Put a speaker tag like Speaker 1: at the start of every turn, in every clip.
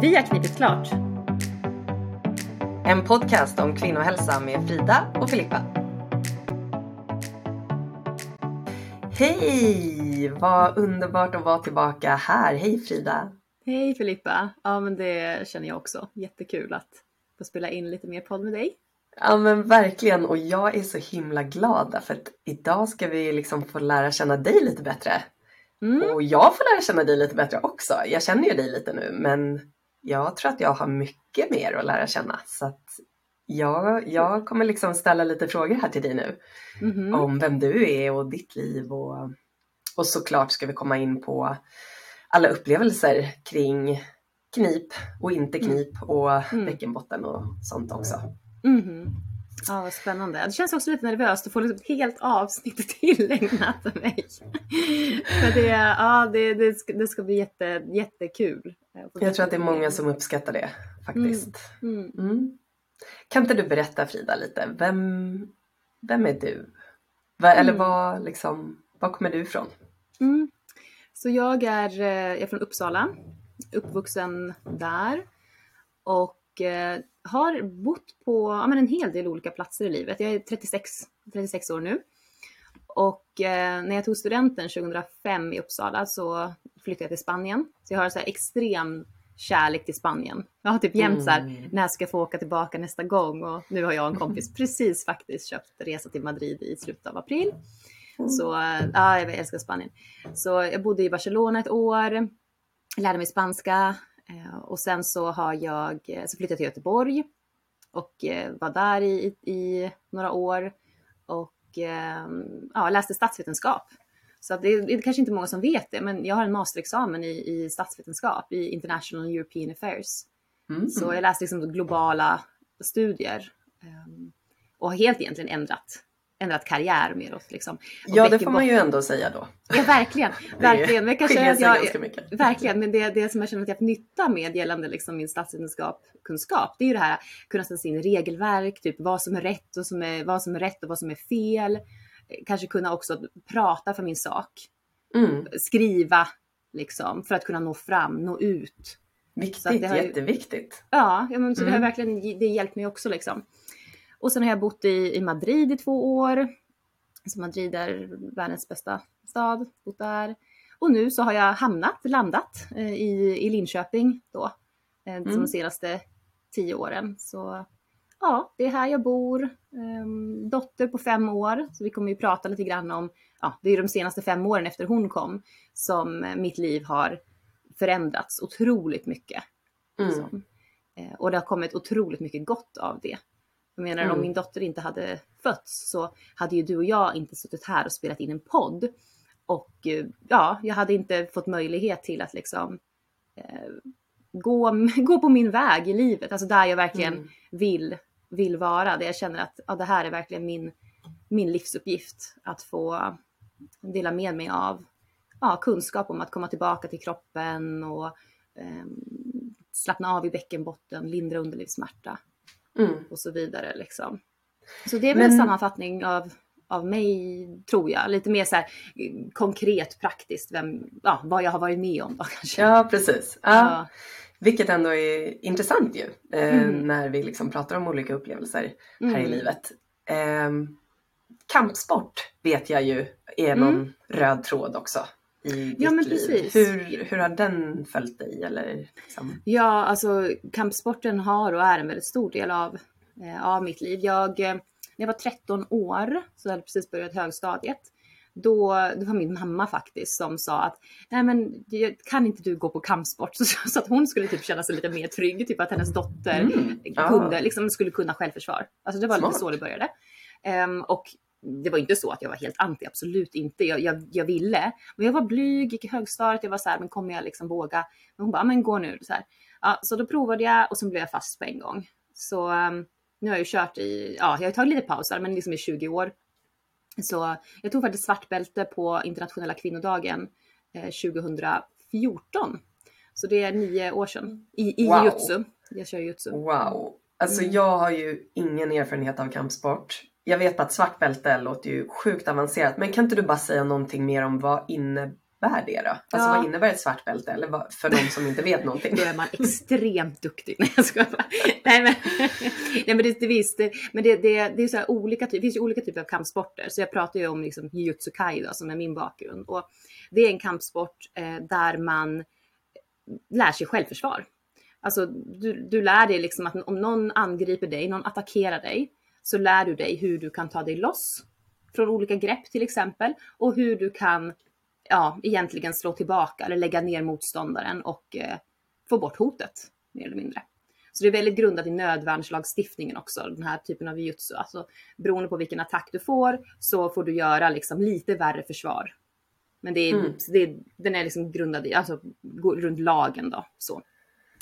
Speaker 1: Vi har knipit klart.
Speaker 2: En podcast om kvinnohälsa med Frida och Filippa. Hej! Vad underbart att vara tillbaka här. Hej Frida!
Speaker 1: Hej Filippa! Ja men det känner jag också. Jättekul att få spela in lite mer podd med dig.
Speaker 2: Ja men verkligen och jag är så himla glad därför att idag ska vi liksom få lära känna dig lite bättre. Mm. Och jag får lära känna dig lite bättre också. Jag känner ju dig lite nu men jag tror att jag har mycket mer att lära känna. Så att jag, jag kommer liksom ställa lite frågor här till dig nu. Mm. Om vem du är och ditt liv. Och, och såklart ska vi komma in på alla upplevelser kring knip och inte mm. knip och mm. bäckenbotten och sånt också.
Speaker 1: Mm. Ja, vad spännande. Det känns också lite nervöst att få liksom ett helt avsnitt tillägnat mig. Men det, ja, det, det, ska, det ska bli jätte, jättekul.
Speaker 2: Jag tror att det är många som uppskattar det faktiskt. Mm. Mm. mm. Kan inte du berätta Frida lite, vem, vem är du? Eller mm. var, liksom, var kommer du ifrån?
Speaker 1: Mm. Så jag är, eh, jag är från Uppsala, uppvuxen där och eh, har bott på ja, men en hel del olika platser i livet. Jag är 36, 36 år nu. Och eh, när jag tog studenten 2005 i Uppsala så flyttade jag till Spanien. Så jag har så här extrem kärlek till Spanien. Jag har typ jämt så här, mm. när ska jag få åka tillbaka nästa gång? Och nu har jag och en kompis precis faktiskt köpt resa till Madrid i slutet av april. Mm. Så ja, jag älskar Spanien. Så jag bodde i Barcelona ett år, lärde mig spanska eh, och sen så har jag så flyttade till Göteborg och eh, var där i, i några år och ehm, ja, läste statsvetenskap. Så det är, det är kanske inte många som vet det, men jag har en masterexamen i, i statsvetenskap i International European Affairs. Mm. Så jag läste liksom globala studier um, och har helt egentligen ändrat ändrat karriär mer åt liksom.
Speaker 2: Ja, det får man ju ändå säga då.
Speaker 1: Ja, verkligen. verkligen. Men kanske att jag, verkligen, men det, det som jag känner att jag har nytta med gällande liksom min statsvetenskap, kunskap, det är ju det här kunna sätta in regelverk, typ vad som är rätt och som är, vad som är rätt och vad som är fel. Kanske kunna också prata för min sak. Mm. Skriva liksom för att kunna nå fram, nå ut.
Speaker 2: Viktigt, har, jätteviktigt.
Speaker 1: Ja, ja men, så mm. det har mm. verkligen det hjälpt mig också liksom. Och sen har jag bott i, i Madrid i två år. Så Madrid är världens bästa stad, bott där. Och nu så har jag hamnat, landat eh, i, i Linköping då, eh, mm. de senaste tio åren. Så ja, det är här jag bor. Eh, dotter på fem år, så vi kommer ju prata lite grann om, ja, det är de senaste fem åren efter hon kom som mitt liv har förändrats otroligt mycket. Mm. Liksom. Eh, och det har kommit otroligt mycket gott av det. Jag menar mm. om min dotter inte hade fötts så hade ju du och jag inte suttit här och spelat in en podd. Och eh, ja, jag hade inte fått möjlighet till att liksom eh, gå, gå på min väg i livet. Alltså där jag verkligen mm. vill, vill vara. Där jag känner att ja, det här är verkligen min, min livsuppgift. Att få dela med mig av ja, kunskap om att komma tillbaka till kroppen och eh, slappna av i bäckenbotten, lindra underlivssmärta mm. och så vidare. Liksom. Så det är väl Men... en sammanfattning av, av mig, tror jag. Lite mer så här, konkret, praktiskt, vem, ja, vad jag har varit med om. Då, kanske.
Speaker 2: Ja, precis. Ja. ja. Vilket ändå är intressant ju, eh, mm. när vi liksom pratar om olika upplevelser här mm. i livet. Eh, kampsport vet jag ju är någon mm. röd tråd också i ja, men liv. Precis. Hur, hur har den följt dig? Eller, liksom?
Speaker 1: Ja, alltså kampsporten har och är en väldigt stor del av, eh, av mitt liv. Jag, eh, när jag var 13 år, så hade jag precis börjat högstadiet, då, det var min mamma faktiskt som sa att nej men kan inte du gå på kampsport? Så, så att hon skulle typ känna sig lite mer trygg, typ att hennes dotter mm. kunde, liksom, skulle kunna självförsvar. Alltså det var Smart. lite så det började. Um, och det var inte så att jag var helt anti, absolut inte. Jag, jag, jag ville, men jag var blyg, gick i högstadiet, jag var så här, men kommer jag liksom våga? Men hon bara, men gå nu. Så, här. Ja, så då provade jag och så blev jag fast på en gång. Så um, nu har jag ju kört i, ja, jag har tagit lite pausar, men liksom i 20 år. Så jag tog faktiskt svartbälte på internationella kvinnodagen eh, 2014. Så det är nio år sedan i, i wow. jutsu. Jag kör jutsu.
Speaker 2: Wow. Alltså mm. jag har ju ingen erfarenhet av kampsport jag vet att svart bälte låter ju sjukt avancerat, men kan inte du bara säga någonting mer om vad inne, innebär det då? Alltså ja. vad innebär ett svart bälte? Eller vad, för de som inte vet någonting.
Speaker 1: då är man extremt duktig. Nej jag skojar bara. Nej men, nej, men det, det, visst, det, men det, det, det är så här olika, det finns ju olika typer av kampsporter. Så jag pratar ju om liksom jujutsu kaido som är min bakgrund. Och det är en kampsport eh, där man lär sig självförsvar. Alltså du, du lär dig liksom att om någon angriper dig, någon attackerar dig, så lär du dig hur du kan ta dig loss från olika grepp till exempel och hur du kan ja, egentligen slå tillbaka eller lägga ner motståndaren och eh, få bort hotet mer eller mindre. Så det är väldigt grundat i nödvärnslagstiftningen också, den här typen av jutsu. Alltså beroende på vilken attack du får så får du göra liksom lite värre försvar. Men det är, mm. det är, den är liksom grundad i, alltså runt lagen då. Så.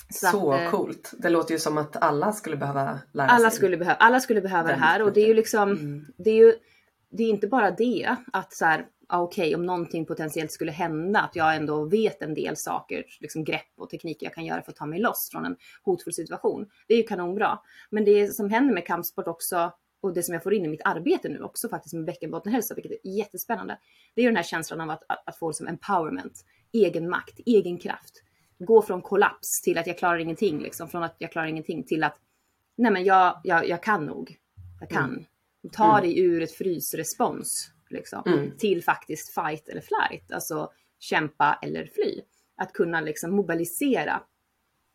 Speaker 2: Så, så att, eh, coolt. Det låter ju som att alla skulle behöva lära
Speaker 1: alla
Speaker 2: sig.
Speaker 1: Skulle behöva, alla skulle behöva det här och det är ju liksom, mm. det är ju, det är inte bara det att så här, okej, okay, om någonting potentiellt skulle hända, att jag ändå vet en del saker, liksom grepp och tekniker jag kan göra för att ta mig loss från en hotfull situation. Det är ju kanonbra. Men det som händer med kampsport också, och det som jag får in i mitt arbete nu också faktiskt med bäckenbottenhälsa, vilket är jättespännande, det är ju den här känslan av att, att, att få liksom empowerment, egen makt, egen kraft gå från kollaps till att jag klarar ingenting, liksom, från att jag klarar ingenting till att nej men jag, jag, jag kan nog. Jag kan. Mm. Ta mm. dig ur ett frysrespons liksom, mm. till faktiskt fight eller flight, alltså kämpa eller fly. Att kunna liksom mobilisera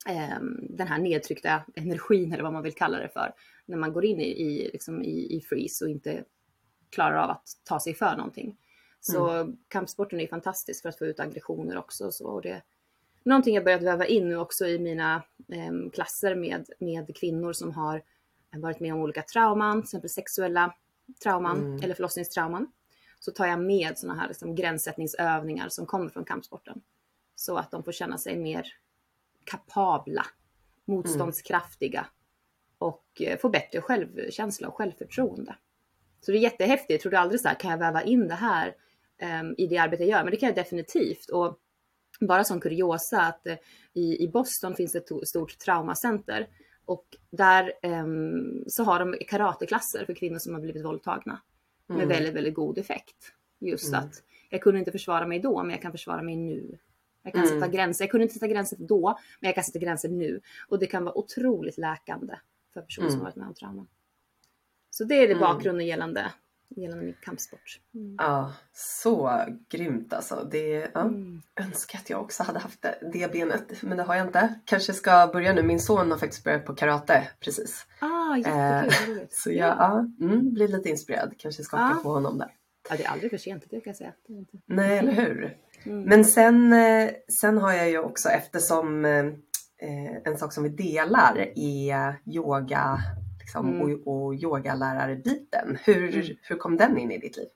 Speaker 1: eh, den här nedtryckta energin eller vad man vill kalla det för när man går in i, i, liksom i, i freeze och inte klarar av att ta sig för någonting. Så mm. kampsporten är fantastisk för att få ut aggressioner också. Så, och det, någonting jag börjat väva in nu också i mina eh, klasser med, med kvinnor som har varit med om olika trauman, till exempel sexuella trauman mm. eller förlossningstrauman. Så tar jag med sådana här liksom, gränssättningsövningar som kommer från kampsporten. Så att de får känna sig mer kapabla, motståndskraftiga mm. och eh, få bättre självkänsla och självförtroende. Så det är jättehäftigt. Jag trodde aldrig så här, kan jag väva in det här um, i det arbete jag gör? Men det kan jag definitivt. Och bara som kuriosa att eh, i, i Boston finns det ett stort traumacenter och där eh, så har de karateklasser för kvinnor som har blivit våldtagna med mm. väldigt, väldigt god effekt. Just mm. att jag kunde inte försvara mig då, men jag kan försvara mig nu. Jag kan mm. sätta gränser. Jag kunde inte sätta gränser då, men jag kan sätta gränser nu. Och det kan vara otroligt läkande för personer som mm. har varit med om trauman. Så det är det mm. bakgrunden gällande gällande min kampsport.
Speaker 2: Mm. Ja, så grymt alltså. Det, ja, mm. önskar att jag också hade haft det, det benet, men det har jag inte. Kanske ska börja nu. Min son har faktiskt börjat på karate precis.
Speaker 1: Ah, jättekul. Eh,
Speaker 2: så jag ja, mm, blir lite inspirerad. Kanske ska åka ah. på honom där.
Speaker 1: Ja, det är aldrig för sent, det kan jag säga.
Speaker 2: Nej, eller hur? Mm. Men sen, eh, sen har jag ju också eftersom eh, en sak som vi delar är yoga liksom, mm. och, och yogalärarbiten. Hur, mm. hur kom den in i ditt liv?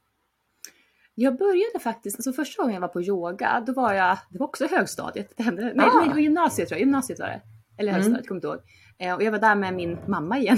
Speaker 1: Jag började faktiskt, alltså första gången jag var på yoga, då var jag, det var också högstadiet, det hände, nej, ah. nej gymnasiet tror jag, gymnasiet var det. Eller mm. högstadiet, mm. kommer inte ihåg. Eh, och jag var där med min mamma igen.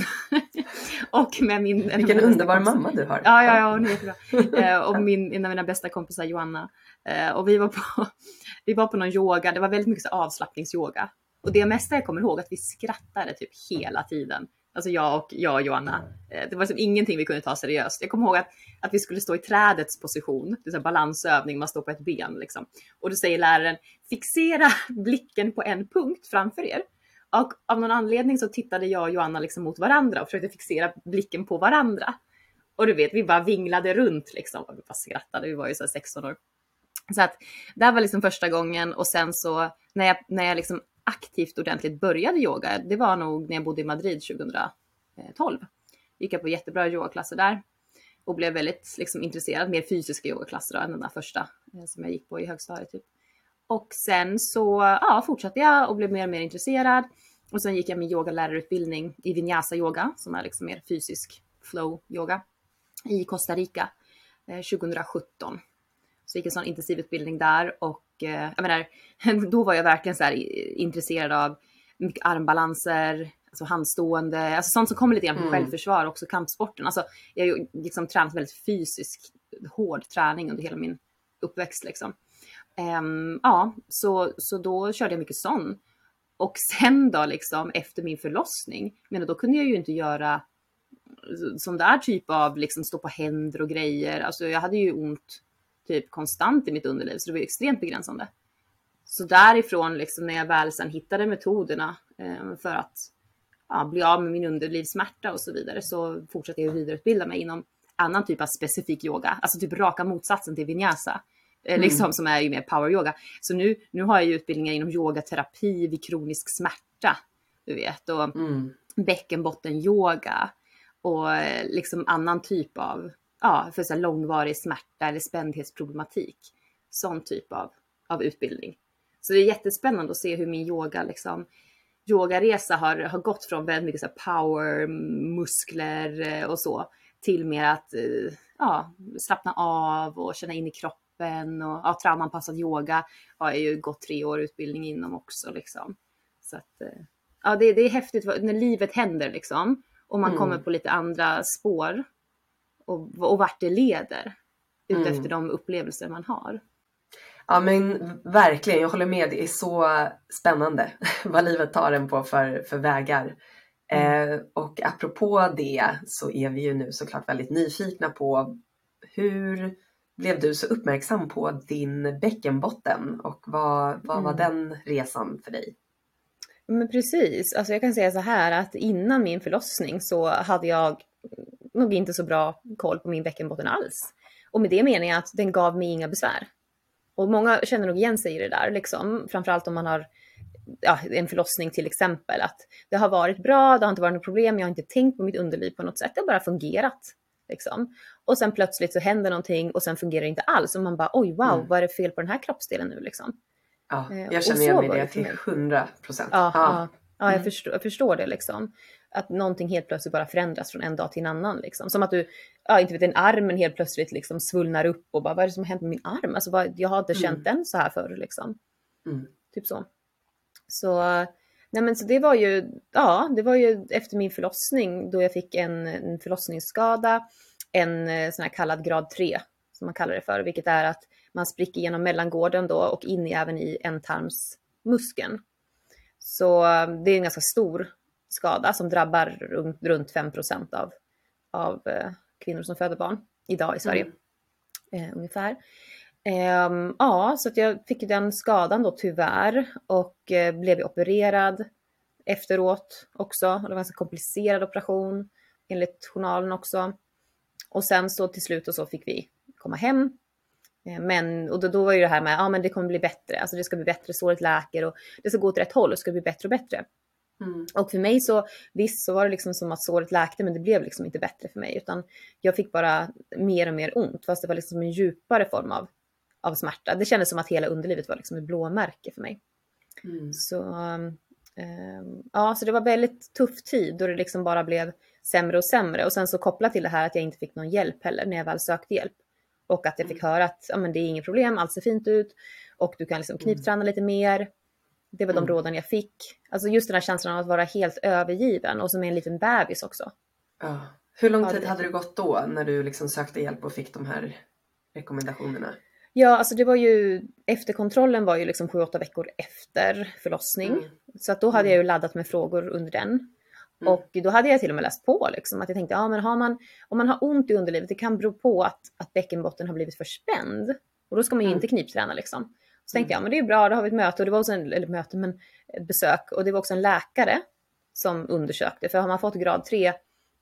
Speaker 1: och med min...
Speaker 2: Vilken underbar mamma du har.
Speaker 1: Ja, ja, ja, hon är jättebra. Eh, och min, en av mina bästa kompisar Joanna. Eh, och vi var, på, vi var på någon yoga, det var väldigt mycket så avslappningsyoga. Och det mesta jag kommer ihåg att vi skrattade typ hela tiden. Alltså jag och, jag och Joanna. Eh, det var liksom ingenting vi kunde ta seriöst. Jag kommer ihåg att, att vi skulle stå i trädets position. Det är balansövning, man står på ett ben liksom. Och då säger läraren, fixera blicken på en punkt framför er. Och av någon anledning så tittade jag och Joanna liksom mot varandra och försökte fixera blicken på varandra. Och du vet, vi bara vinglade runt liksom. Och vi bara skrattade, vi var ju så 16 år. Så att det här var liksom första gången och sen så när jag, när jag liksom aktivt ordentligt började yoga, det var nog när jag bodde i Madrid 2012. Gick jag på jättebra yogaklasser där och blev väldigt liksom, intresserad, mer fysiska yogaklasser då, än den där första eh, som jag gick på i högstadiet. Typ. Och sen så ja, fortsatte jag och blev mer och mer intresserad. Och sen gick jag min yogalärarutbildning i vinyasa yoga som är liksom mer fysisk flow yoga i Costa Rica eh, 2017. Så jag gick en sån intensivutbildning där och jag menar, då var jag verkligen så intresserad av mycket armbalanser, alltså handstående, alltså sånt som kommer lite grann från mm. självförsvar, också kampsporten. Alltså jag har liksom tränat väldigt fysisk, hård träning under hela min uppväxt liksom. Um, ja, så, så då körde jag mycket sån. Och sen då liksom efter min förlossning, men då kunde jag ju inte göra sån där typ av liksom stå på händer och grejer. Alltså jag hade ju ont typ konstant i mitt underliv, så det var extremt begränsande. Så därifrån, liksom, när jag väl sen hittade metoderna eh, för att ja, bli av med min underlivssmärta och så vidare, så fortsatte jag vidareutbilda mig inom annan typ av specifik yoga, alltså typ raka motsatsen till vinyasa. Eh, mm. Liksom, som är ju mer power yoga. Så nu, nu har jag ju utbildningar inom yogaterapi vid kronisk smärta. Du vet, och mm. bäckenbottenyoga och eh, liksom annan typ av, ja, för så långvarig smärta eller spändhetsproblematik. Sån typ av, av utbildning. Så det är jättespännande att se hur min yoga liksom, yogaresa har, har gått från väldigt mycket så power, muskler eh, och så till mer att ja, slappna av och känna in i kroppen kroppen och ja, traumanpassad yoga har jag ju gått tre år utbildning inom också liksom. Så att, eh, ja, det, det är häftigt när livet händer liksom och man mm. kommer på lite andra spår och, och vart det leder utefter mm. de upplevelser man har.
Speaker 2: Ja men verkligen, jag håller med. Det är så spännande vad livet tar en på för, för vägar. Mm. Eh, och apropå det så är vi ju nu såklart väldigt nyfikna på hur blev du så uppmärksam på din bäckenbotten och vad, vad var mm. den resan för dig?
Speaker 1: Men precis, alltså jag kan säga så här att innan min förlossning så hade jag nog inte så bra koll på min bäckenbotten alls. Och med det menar jag att den gav mig inga besvär. Och många känner nog igen sig i det där, liksom. framförallt om man har ja, en förlossning till exempel. Att det har varit bra, det har inte varit något problem, jag har inte tänkt på mitt underliv på något sätt, det har bara fungerat. Liksom. Och sen plötsligt så händer någonting och sen fungerar det inte alls. Och man bara oj wow, mm. vad är det fel på den här kroppsdelen nu liksom?
Speaker 2: Ja, eh, jag känner igen mig det till hundra procent.
Speaker 1: Ja, ja. Ja jag, mm. förstår, jag förstår det liksom. Att någonting helt plötsligt bara förändras från en dag till en annan. Liksom. Som att du, ja, inte vet, en armen helt plötsligt liksom svullnar upp och bara vad är det som har hänt med min arm? Alltså, vad, jag har inte mm. känt den så här förr liksom. Mm. Typ så. Så, nej men så det var ju, ja, det var ju efter min förlossning då jag fick en, en förlossningsskada en eh, sån här kallad grad 3 som man kallar det för, vilket är att man spricker genom mellangården då och in i, även i ändtarmsmuskeln. Så eh, det är en ganska stor skada som drabbar runt, runt 5 av, av eh, kvinnor som föder barn idag i Sverige. Mm. Eh, ungefär. Eh, ja, så jag fick den skadan då tyvärr och eh, blev opererad efteråt också. Det var en ganska komplicerad operation enligt journalen också. Och sen så till slut och så fick vi komma hem. Eh, men, och då, då var ju det här med, ja men det kommer bli bättre, alltså det ska bli bättre, såret läker och det ska gå åt rätt håll och det ska bli bättre och bättre. Mm. Och för mig så, visst så var det liksom som att såret läkte men det blev liksom inte bättre för mig utan jag fick bara mer och mer ont fast det var liksom en djupare form av, av smärta. Det kändes som att hela underlivet var liksom ett blåmärke för mig. Mm. Så, um, ja, så det var väldigt tuff tid då det liksom bara blev sämre och sämre. Och sen så kopplat till det här att jag inte fick någon hjälp heller när jag väl sökte hjälp. Och att jag fick mm. höra att ja, men det är inget problem, allt ser fint ut och du kan liksom mm. knipträna lite mer. Det var de mm. råden jag fick. Alltså just den här känslan av att vara helt övergiven och som en liten bebis också.
Speaker 2: Ja. Hur lång tid hade det gått då när du liksom sökte hjälp och fick de här rekommendationerna?
Speaker 1: Ja, alltså det var ju efterkontrollen var ju liksom 7-8 veckor efter förlossning. Mm. Så att då hade jag ju laddat med frågor under den. Mm. Och då hade jag till och med läst på liksom, att jag tänkte, ja men har man, om man har ont i underlivet, det kan bero på att, att bäckenbotten har blivit för spänd. Och då ska man ju mm. inte knipträna liksom. Så tänkte jag, men det är bra, då har vi ett möte och det var också en, eller möte, men ett besök och det var också en läkare som undersökte. För har man fått grad 3,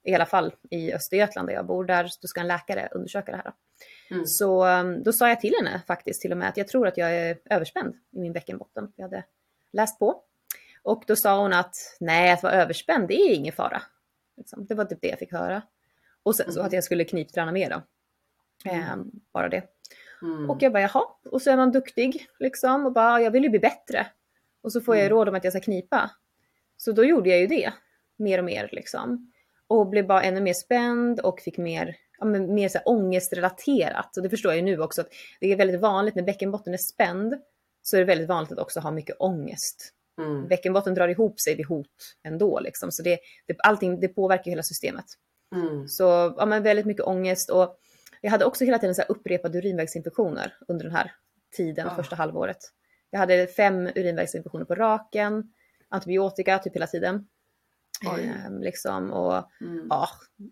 Speaker 1: i alla fall i Östergötland där jag bor, där då ska en läkare undersöka det här. Mm. Så um, då sa jag till henne faktiskt till och med att jag tror att jag är överspänd i min bäckenbotten. Jag hade läst på. Och då sa hon att nej, att vara överspänd, det är ingen fara. Liksom. Det var typ det jag fick höra. Och sen så mm. att jag skulle knipträna mer då. Eh, bara det. Mm. Och jag bara jaha, och så är man duktig liksom och bara jag vill ju bli bättre. Och så får jag mm. råd om att jag ska knipa. Så då gjorde jag ju det mer och mer liksom. Och blev bara ännu mer spänd och fick mer, ja, men mer så här ångestrelaterat. Och det förstår jag ju nu också att det är väldigt vanligt när bäckenbotten är spänd så är det väldigt vanligt att också ha mycket ångest. Mm. Bäckenbotten drar ihop sig vid hot ändå. Liksom. Så det, det, allting, det påverkar hela systemet. Mm. Så ja, men väldigt mycket ångest. Och jag hade också hela tiden så upprepade urinvägsinfektioner under den här tiden, oh. första halvåret. Jag hade fem urinvägsinfektioner på raken, antibiotika typ hela tiden. Ehm, liksom, och mm. ja,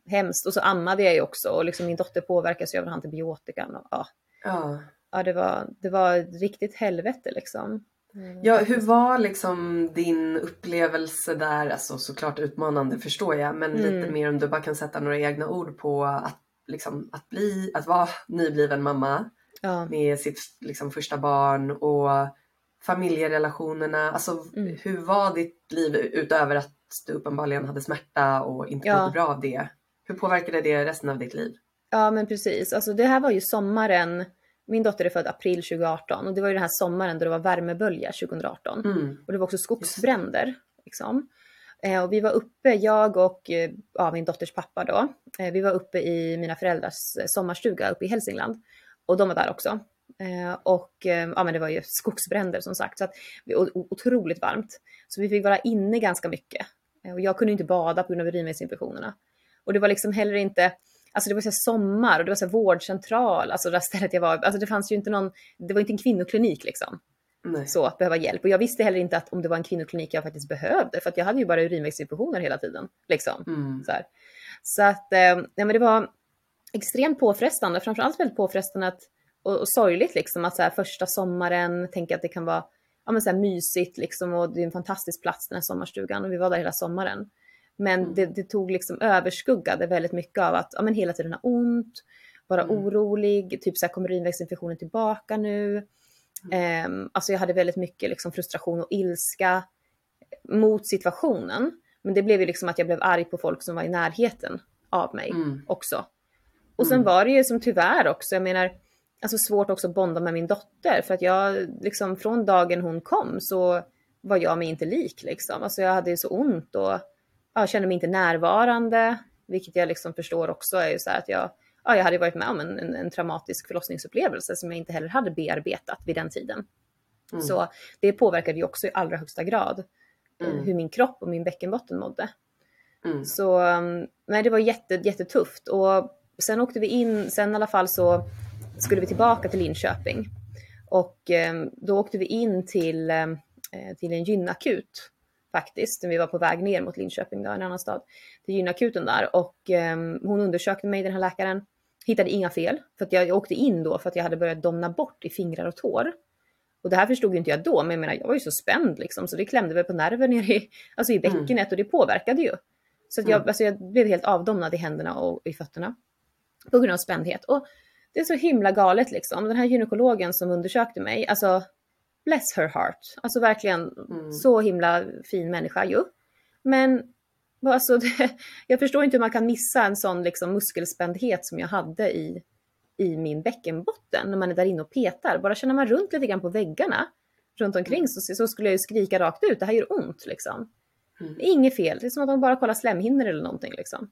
Speaker 1: hemskt. Och så ammade jag ju också och liksom min dotter påverkas ju av antibiotikan. Och, ja.
Speaker 2: Ja.
Speaker 1: Ja, det var, det var riktigt helvete liksom.
Speaker 2: Ja, hur var liksom din upplevelse där? Alltså såklart utmanande förstår jag, men
Speaker 1: Mm.
Speaker 2: lite mer om du bara kan sätta några egna ord på att, liksom, att, bli, att vara nybliven mamma
Speaker 1: Ja.
Speaker 2: med sitt liksom, första barn och familjerelationerna. Alltså
Speaker 1: Mm.
Speaker 2: hur var ditt liv utöver att du uppenbarligen hade smärta och inte
Speaker 1: Ja.
Speaker 2: mådde bra av det? Hur påverkade det resten av ditt liv?
Speaker 1: Ja men precis, alltså det här var ju sommaren, min dotter är född april 2018 och det var ju den här sommaren då det var värmebölja 2018.
Speaker 2: Mm.
Speaker 1: Och det var också skogsbränder. Liksom. Eh, och vi var uppe, jag och eh, ja, min dotters pappa då, eh, vi var uppe i mina föräldrars eh, sommarstuga uppe i Hälsingland. Och de var där också. Eh, och ja, men det var ju skogsbränder som sagt, så att, och, och, otroligt varmt. Så vi fick vara inne ganska mycket. Och jag kunde inte bada på grund av urinvägsinfektionerna. Och det var liksom heller inte, alltså det var så sommar och det var så vårdcentral, alltså det där stället jag var, alltså det fanns ju inte någon, det var inte en kvinnoklinik liksom
Speaker 2: Nej.
Speaker 1: så att behöva hjälp. Och jag visste heller inte att om det var en kvinnoklinik jag faktiskt behövde, för att jag hade ju bara urinvägsinfektioner hela tiden. Liksom.
Speaker 2: Mm.
Speaker 1: Så, så att, eh, ja, men det var extremt påfrestande, framförallt väldigt påfrestande att, och, och sorgligt liksom att så här, första sommaren, tänka att det kan vara ja, men så här, mysigt liksom och det är en fantastisk plats den här sommarstugan och vi var där hela sommaren. Men
Speaker 2: Mm.
Speaker 1: det, det tog liksom överskuggade väldigt mycket av att ja, men hela tiden ha ont, vara
Speaker 2: Mm.
Speaker 1: orolig, typ så här, kommer urinvägsinfektionen tillbaka nu? Um, alltså jag hade väldigt mycket liksom, frustration och ilska mot situationen. Men det blev ju liksom att jag blev arg på folk som var i närheten av mig
Speaker 2: Mm.
Speaker 1: också. Och sen
Speaker 2: Mm.
Speaker 1: var det ju som tyvärr också, jag menar, alltså svårt också att bonda med min dotter för att jag liksom från dagen hon kom så var jag mig inte lik liksom. Alltså jag hade ju så ont och ja, kände mig inte närvarande, vilket jag liksom förstår också är ju så här att jag, ja, jag hade varit med om en, en, en traumatisk förlossningsupplevelse som jag inte heller hade bearbetat vid den tiden.
Speaker 2: Mm.
Speaker 1: Så det påverkade ju också i allra högsta grad eh,
Speaker 2: Mm.
Speaker 1: hur min kropp och min bäckenbotten mådde.
Speaker 2: Mm.
Speaker 1: Så um, nej, det var jätte, jättetufft. Och sen åkte vi in, sen i alla fall så skulle vi tillbaka till Linköping. Och um, då åkte vi in till, eh, till en gynakut faktiskt. Vi var på väg ner mot Linköping, då, en annan stad. Till gynakuten där och um, hon undersökte mig, den här läkaren. Hittade inga fel. För att jag, jag åkte in då för att jag hade börjat domna bort i fingrar och tår. Och det här förstod ju inte jag då, men jag menar jag var ju så spänd liksom så det klämde väl på nerver nere i, alltså i
Speaker 2: Mm.
Speaker 1: bäckenet och det påverkade ju. Så att jag,
Speaker 2: Mm.
Speaker 1: alltså jag blev helt avdomnad i händerna och i fötterna. På grund av spändhet. Och det är så himla galet liksom. Den här gynekologen som undersökte mig, alltså bless her heart. Alltså verkligen
Speaker 2: Mm.
Speaker 1: så himla fin människa ju. Men alltså, det, jag förstår inte hur man kan missa en sån liksom muskelspändhet som jag hade i, i min bäckenbotten när man är där inne och petar. Bara känner man runt lite grann på väggarna runt omkring så, så skulle jag ju skrika rakt ut, det här gör ont liksom.
Speaker 2: Mm.
Speaker 1: Det är inget fel, det är som att man bara kollar slemhinnor eller någonting liksom.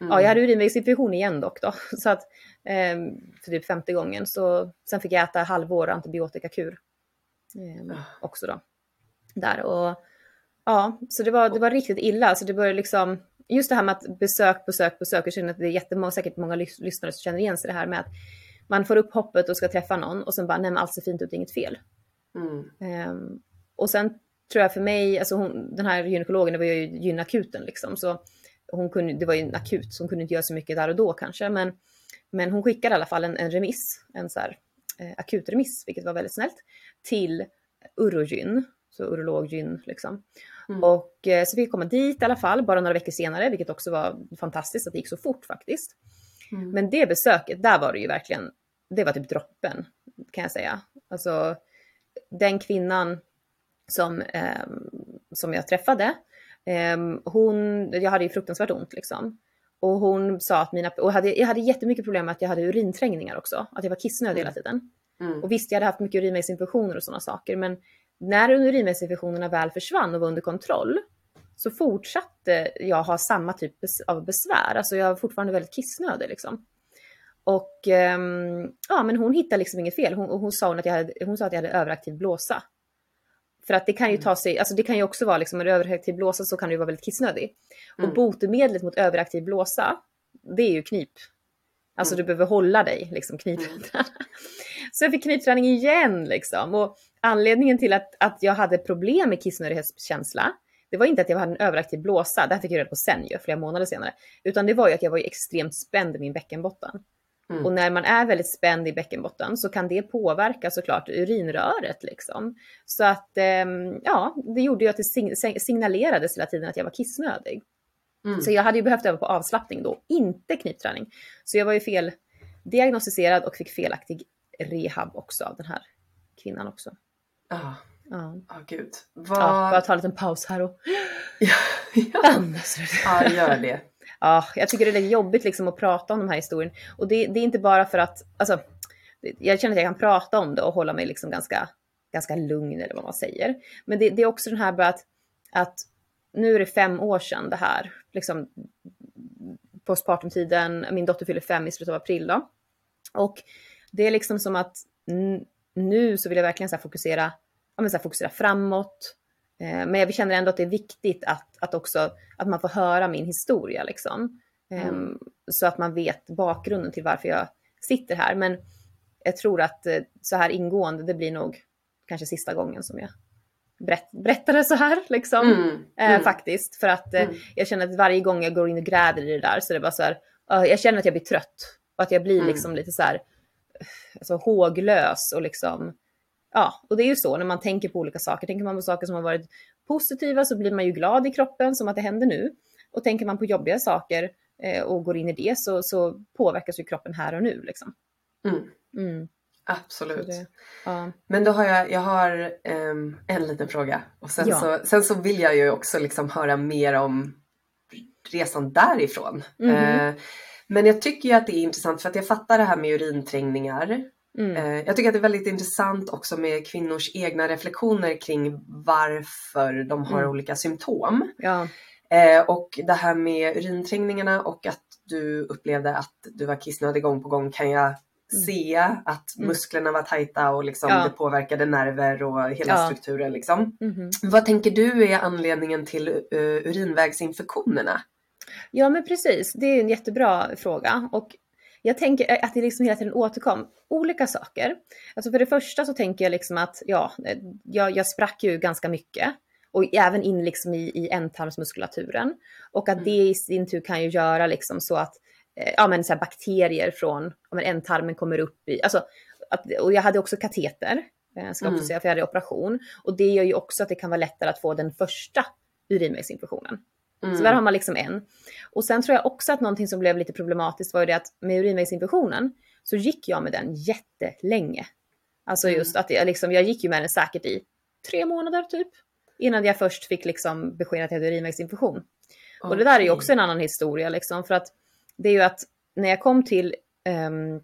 Speaker 2: Mm.
Speaker 1: Ja, jag hade urinvägsinfektion igen dock då, så att eh, för typ femte gången. Så sen fick jag äta halvår antibiotikakur eh, också då. Där och ja, så det var, det var riktigt illa. Så det började liksom, just det här med att besök, besök, besök. Jag känner att det är jättemånga, säkert många lys- lyssnare som känner igen sig det här med att man får upp hoppet och ska träffa någon och sen bara, nej men allt ser fint ut, inget fel.
Speaker 2: Mm.
Speaker 1: Ehm, och sen tror jag för mig, alltså hon, den här gynekologen, det var ju gynakuten liksom, så hon kunde, det var ju en akut, så hon kunde inte göra så mycket där och då kanske, men, men hon skickade i alla fall en, en remiss, en så här, eh, akutremiss, vilket var väldigt snällt, till urogyn, så urologgyn liksom.
Speaker 2: Mm.
Speaker 1: Och eh, så fick jag komma dit i alla fall, bara några veckor senare, vilket också var fantastiskt att det gick så fort faktiskt.
Speaker 2: Mm.
Speaker 1: Men det besöket, där var det ju verkligen, det var typ droppen kan jag säga. Alltså den kvinnan som, ehm, som jag träffade, ehm, hon, jag hade ju fruktansvärt ont liksom. Och hon sa att mina, och hade, jag hade jättemycket problem med att jag hade urinträngningar också, att jag var kissnödig hela tiden.
Speaker 2: Mm.
Speaker 1: Och visst, jag hade haft mycket urinvägsinfektioner och sådana saker, men när urinvägsinfektionerna väl försvann och var under kontroll så fortsatte jag ha samma typ av besvär. Alltså jag var fortfarande väldigt kissnödig liksom. Och ehm, ja, men hon hittade liksom inget fel. Hon, och hon, sa hon, att jag hade, hon sa att jag hade överaktiv blåsa. För att det kan ju ta sig, alltså det kan ju också vara liksom en överaktiv blåsa så kan du vara väldigt kissnödig. Och
Speaker 2: Mm.
Speaker 1: botemedlet mot överaktiv blåsa, det är ju knip. Alltså
Speaker 2: Mm.
Speaker 1: du behöver hålla dig, liksom knipträna. Så jag fick knipträning igen liksom. Och anledningen till att, att jag hade problem med kissnödighetskänsla, det var inte att jag hade en överaktiv blåsa, det här fick jag reda på sen ju, flera månader senare. Utan det var ju att jag var extremt spänd i min bäckenbotten. Mm. Och när man är väldigt spänd i bäckenbotten så kan det påverka såklart urinröret liksom. Så att ehm, ja, det gjorde ju att det signalerades hela tiden att jag var kissnödig. Mm. Så jag hade ju behövt öva på avslappning då, inte knipträning. Så jag var ju fel diagnostiserad och fick felaktig rehab också av den här kvinnan också.
Speaker 2: Ah. Ja, oh, gud.
Speaker 1: Vad... Ja, bara ta en liten paus här och
Speaker 2: ja, ja. ja, gör det.
Speaker 1: Ja, jag tycker det är jobbigt liksom att prata om de här historierna. Och det, det, är inte bara för att, alltså, jag känner att jag kan prata om det och hålla mig liksom ganska, ganska lugn eller vad man säger. Men det, det är också den här bara att, att nu är det fem år sedan det här, liksom postpartumtiden, min dotter fyller fem i slutet av april då. Och det är liksom som att nu så vill jag verkligen så fokusera, ja, så fokusera framåt. Eh, men jag känner ändå att det är viktigt att, att också att man får höra min historia liksom. Mm. Ehm, så att man vet bakgrunden till varför jag sitter här. Men jag tror att eh, så här ingående, det blir nog kanske sista gången som jag berätt, berättade så här liksom. Mm, eh, mm. faktiskt. För att eh, mm. jag känner att varje gång jag går in och gräver i det där så är det bara så här, jag känner att jag blir trött. Och att jag blir mm. liksom lite så här, alltså håglös och liksom, ja, och det är ju så när man tänker på olika saker. Tänker man på saker som har varit positiva så blir man ju glad i kroppen som att det händer nu. Och tänker man på jobbiga saker eh, och går in i det så, så påverkas ju kroppen här och nu liksom.
Speaker 2: Mm. Mm. Absolut. Det, ja. Men då har jag, jag har um, en liten fråga och sen, ja. så, sen så vill jag ju också liksom höra mer om resan därifrån. Mm uh, men jag tycker ju att det är intressant för att jag fattar det här med urinträngningar. Mm. Uh, jag tycker att det är väldigt intressant också med kvinnors egna reflektioner kring varför de har mm. olika symptom.
Speaker 1: Ja.
Speaker 2: Uh, och det här med urinträngningarna och att du upplevde att du var kissnödig gång på gång kan jag Mm. se att mm. musklerna var tajta och liksom ja. det påverkade nerver och hela ja. strukturen. Liksom. Mm. Vad tänker du är anledningen till uh, urinvägsinfektionerna?
Speaker 1: Ja men precis, det är en jättebra fråga. Och jag tänker att det liksom hela tiden återkom olika saker. Alltså för det första så tänker jag liksom att ja, jag, jag sprack ju ganska mycket och även in liksom i, i ändtarmsmuskulaturen. Och att det i sin tur kan ju göra liksom så att Eh, ja, men så bakterier från ja, men ändtarmen kommer upp i, alltså, att, och jag hade också kateter, eh, ska jag också mm. säga, för jag hade operation. Och det gör ju också att det kan vara lättare att få den första urinvägsinfektionen. Mm. Så där har man liksom en. Och sen tror jag också att någonting som blev lite problematiskt var ju det att med urinvägsinfektionen så gick jag med den jättelänge. Alltså mm. just att jag, liksom, jag gick ju med den säkert i tre månader typ. Innan jag först fick liksom besked att jag hade urinvägsinfektion. Okay. Och det där är ju också en annan historia liksom för att det är ju att när jag kom till um,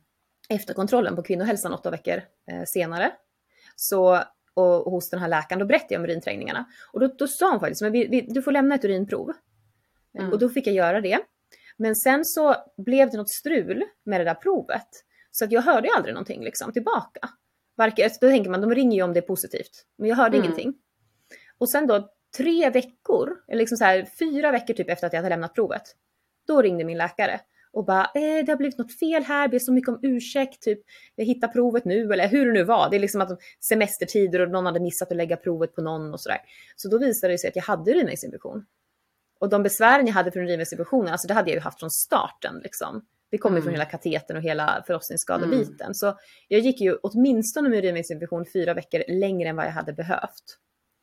Speaker 1: efterkontrollen på kvinnohälsan åtta veckor uh, senare, så, och, och, hos den här läkaren, då berättade jag om urinträngningarna. Och då, då sa hon faktiskt, men vi, vi, du får lämna ett urinprov. Mm. Och då fick jag göra det. Men sen så blev det något strul med det där provet. Så att jag hörde aldrig någonting liksom, tillbaka. Varken, då tänker man, de ringer ju om det är positivt. Men jag hörde mm. ingenting. Och sen då tre veckor, eller liksom så här, fyra veckor typ efter att jag hade lämnat provet, då ringde min läkare och bara eh, det har blivit något fel här, ber så mycket om ursäkt, typ jag hittar provet nu eller hur det nu var. Det är liksom att semestertider och någon hade missat att lägga provet på någon och sådär. Så då visade det sig att jag hade urinvägsinfektion. Och de besvären jag hade från urinvägsinfektionen, alltså det hade jag ju haft från starten liksom. Det kommer mm. från hela katetern och hela förlossningsskadebiten. Mm. Så jag gick ju åtminstone med urinvägsinfektion fyra veckor längre än vad jag hade behövt.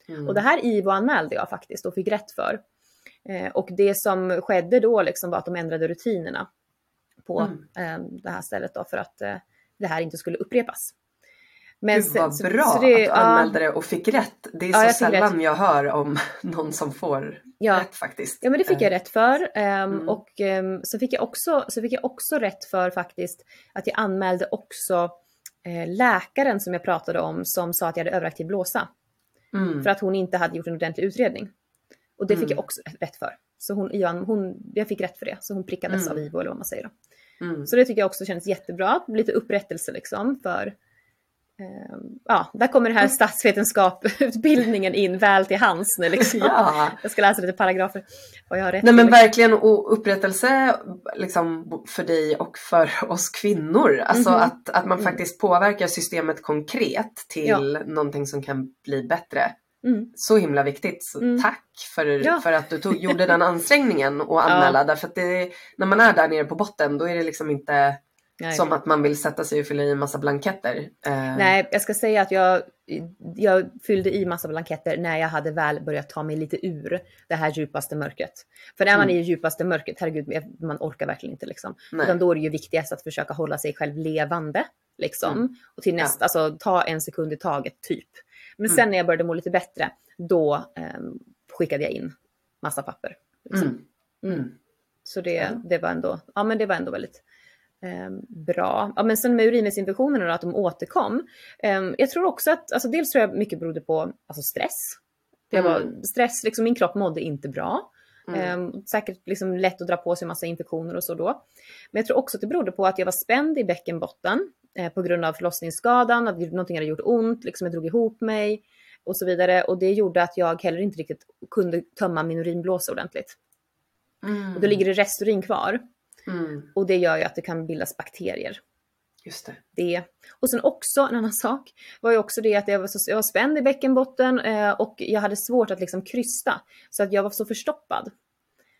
Speaker 1: Mm. Och det här IVO anmälde jag faktiskt och fick rätt för. Eh, och det som skedde då liksom var att de ändrade rutinerna på mm. eh, det här stället då för att eh, det här inte skulle upprepas.
Speaker 2: Men Gud vad bra så, så det, att du anmälde det och fick rätt. Det är ja, så sällan rätt. jag hör om någon som får ja. rätt faktiskt.
Speaker 1: Ja men det fick jag eh. rätt för. Um, mm. Och um, så, fick jag också, så fick jag också rätt för faktiskt att jag anmälde också eh, läkaren som jag pratade om som sa att jag hade överaktiv blåsa. Mm. För att hon inte hade gjort en ordentlig utredning. Och det fick mm. jag också rätt för. Så hon, hon, jag fick rätt för det. Så hon prickades mm. av IVO eller vad man säger. Då. Mm. Så det tycker jag också känns jättebra. Lite upprättelse liksom för Ja, där kommer den här statsvetenskapsutbildningen in väl till hands nu liksom. Ja. Jag ska läsa lite paragrafer. Vad jag har rätt
Speaker 2: Nej men verkligen och upprättelse liksom för dig och för oss kvinnor. Alltså mm -hmm. att, att man mm. faktiskt påverkar systemet konkret till ja. någonting som kan bli bättre. Mm. Så himla viktigt. Så mm. tack för, ja. för att du tog, gjorde den ansträngningen och anmäla. Ja. Därför att det, när man är där nere på botten då är det liksom inte Nej. Som att man vill sätta sig och fylla i en massa blanketter.
Speaker 1: Eh. Nej, jag ska säga att jag, jag fyllde i massa blanketter när jag hade väl börjat ta mig lite ur det här djupaste mörkret. För när man mm. är i djupaste mörkret, herregud, man orkar verkligen inte liksom. Utan då är det ju viktigast att försöka hålla sig själv levande. Liksom. Mm. Och till nästa, ja. alltså ta en sekund i taget typ. Men mm. sen när jag började må lite bättre, då eh, skickade jag in massa papper. Liksom. Mm. mm. Så det, det var ändå, ja men det var ändå väldigt bra. Ja men sen med urinvägsinfektionerna att de återkom. Eh, jag tror också att, alltså dels tror jag mycket berodde på alltså stress. Jag var, mm. stress, liksom min kropp mådde inte bra. Mm. Eh, säkert liksom lätt att dra på sig massa infektioner och så då. Men jag tror också att det berodde på att jag var spänd i bäckenbotten eh, på grund av förlossningsskadan, att någonting hade gjort ont, liksom jag drog ihop mig och så vidare. Och det gjorde att jag heller inte riktigt kunde tömma min urinblåsa ordentligt. Mm. Och då ligger det resturin kvar. Mm. Och det gör ju att det kan bildas bakterier.
Speaker 2: Just det.
Speaker 1: det. Och sen också en annan sak var ju också det att jag var, så, jag var spänd i bäckenbotten eh, och jag hade svårt att liksom krysta. Så att jag var så förstoppad.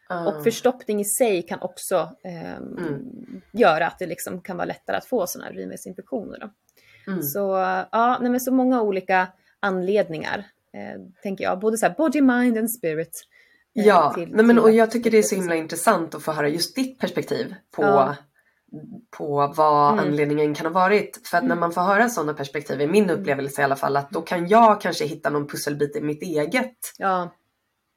Speaker 1: Mm. Och förstoppning i sig kan också eh, mm. göra att det liksom kan vara lättare att få sådana här urinvägsinfektioner. Mm. Så ja, nej, men så många olika anledningar eh, tänker jag. Både så här body, mind and spirit.
Speaker 2: Eh, ja, till, nej, men, och jag tycker det är så himla intressant att få höra just ditt perspektiv på, ja. på vad mm. anledningen kan ha varit. För att när mm. man får höra sådana perspektiv, i min mm. upplevelse i alla fall, att då kan jag kanske hitta någon pusselbit i mitt eget.
Speaker 1: Ja.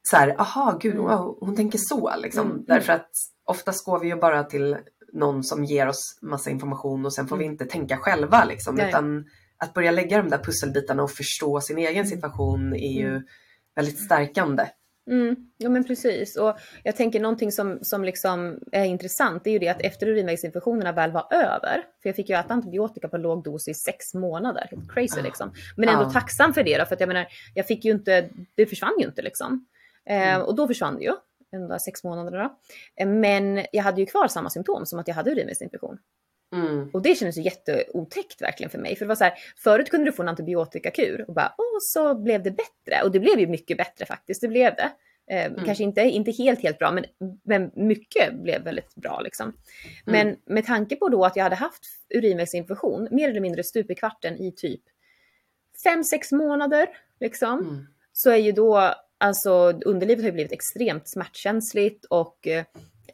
Speaker 2: Så här, aha, gud, mm. wow, hon tänker så liksom. Mm. Därför att oftast går vi ju bara till någon som ger oss massa information och sen får vi inte tänka själva liksom. Utan att börja lägga de där pusselbitarna och förstå sin egen situation är ju väldigt stärkande.
Speaker 1: Mm, ja men precis och jag tänker någonting som, som liksom är intressant är ju det att efter urinvägsinfektionerna väl var över, för jag fick ju äta antibiotika på låg dos i sex månader, helt crazy liksom. Men ändå ah. tacksam för det då, för att jag menar, jag fick ju inte, det försvann ju inte liksom. Eh, mm. och då försvann det ju, de sex månaderna då. Eh, men jag hade ju kvar samma symptom som att jag hade urinvägsinfektion. Mm. Och det kändes ju jätteotäckt verkligen för mig. För det var så här, förut kunde du få en antibiotikakur och bara, åh så blev det bättre. Och det blev ju mycket bättre faktiskt, det blev det. Eh, mm. Kanske inte, inte helt, helt bra, men, men mycket blev väldigt bra liksom. Mm. Men med tanke på då att jag hade haft urinvägsinfektion, mer eller mindre stup i kvarten i typ 5-6 månader, liksom. Mm. Så är ju då, alltså underlivet har ju blivit extremt smärtkänsligt och eh,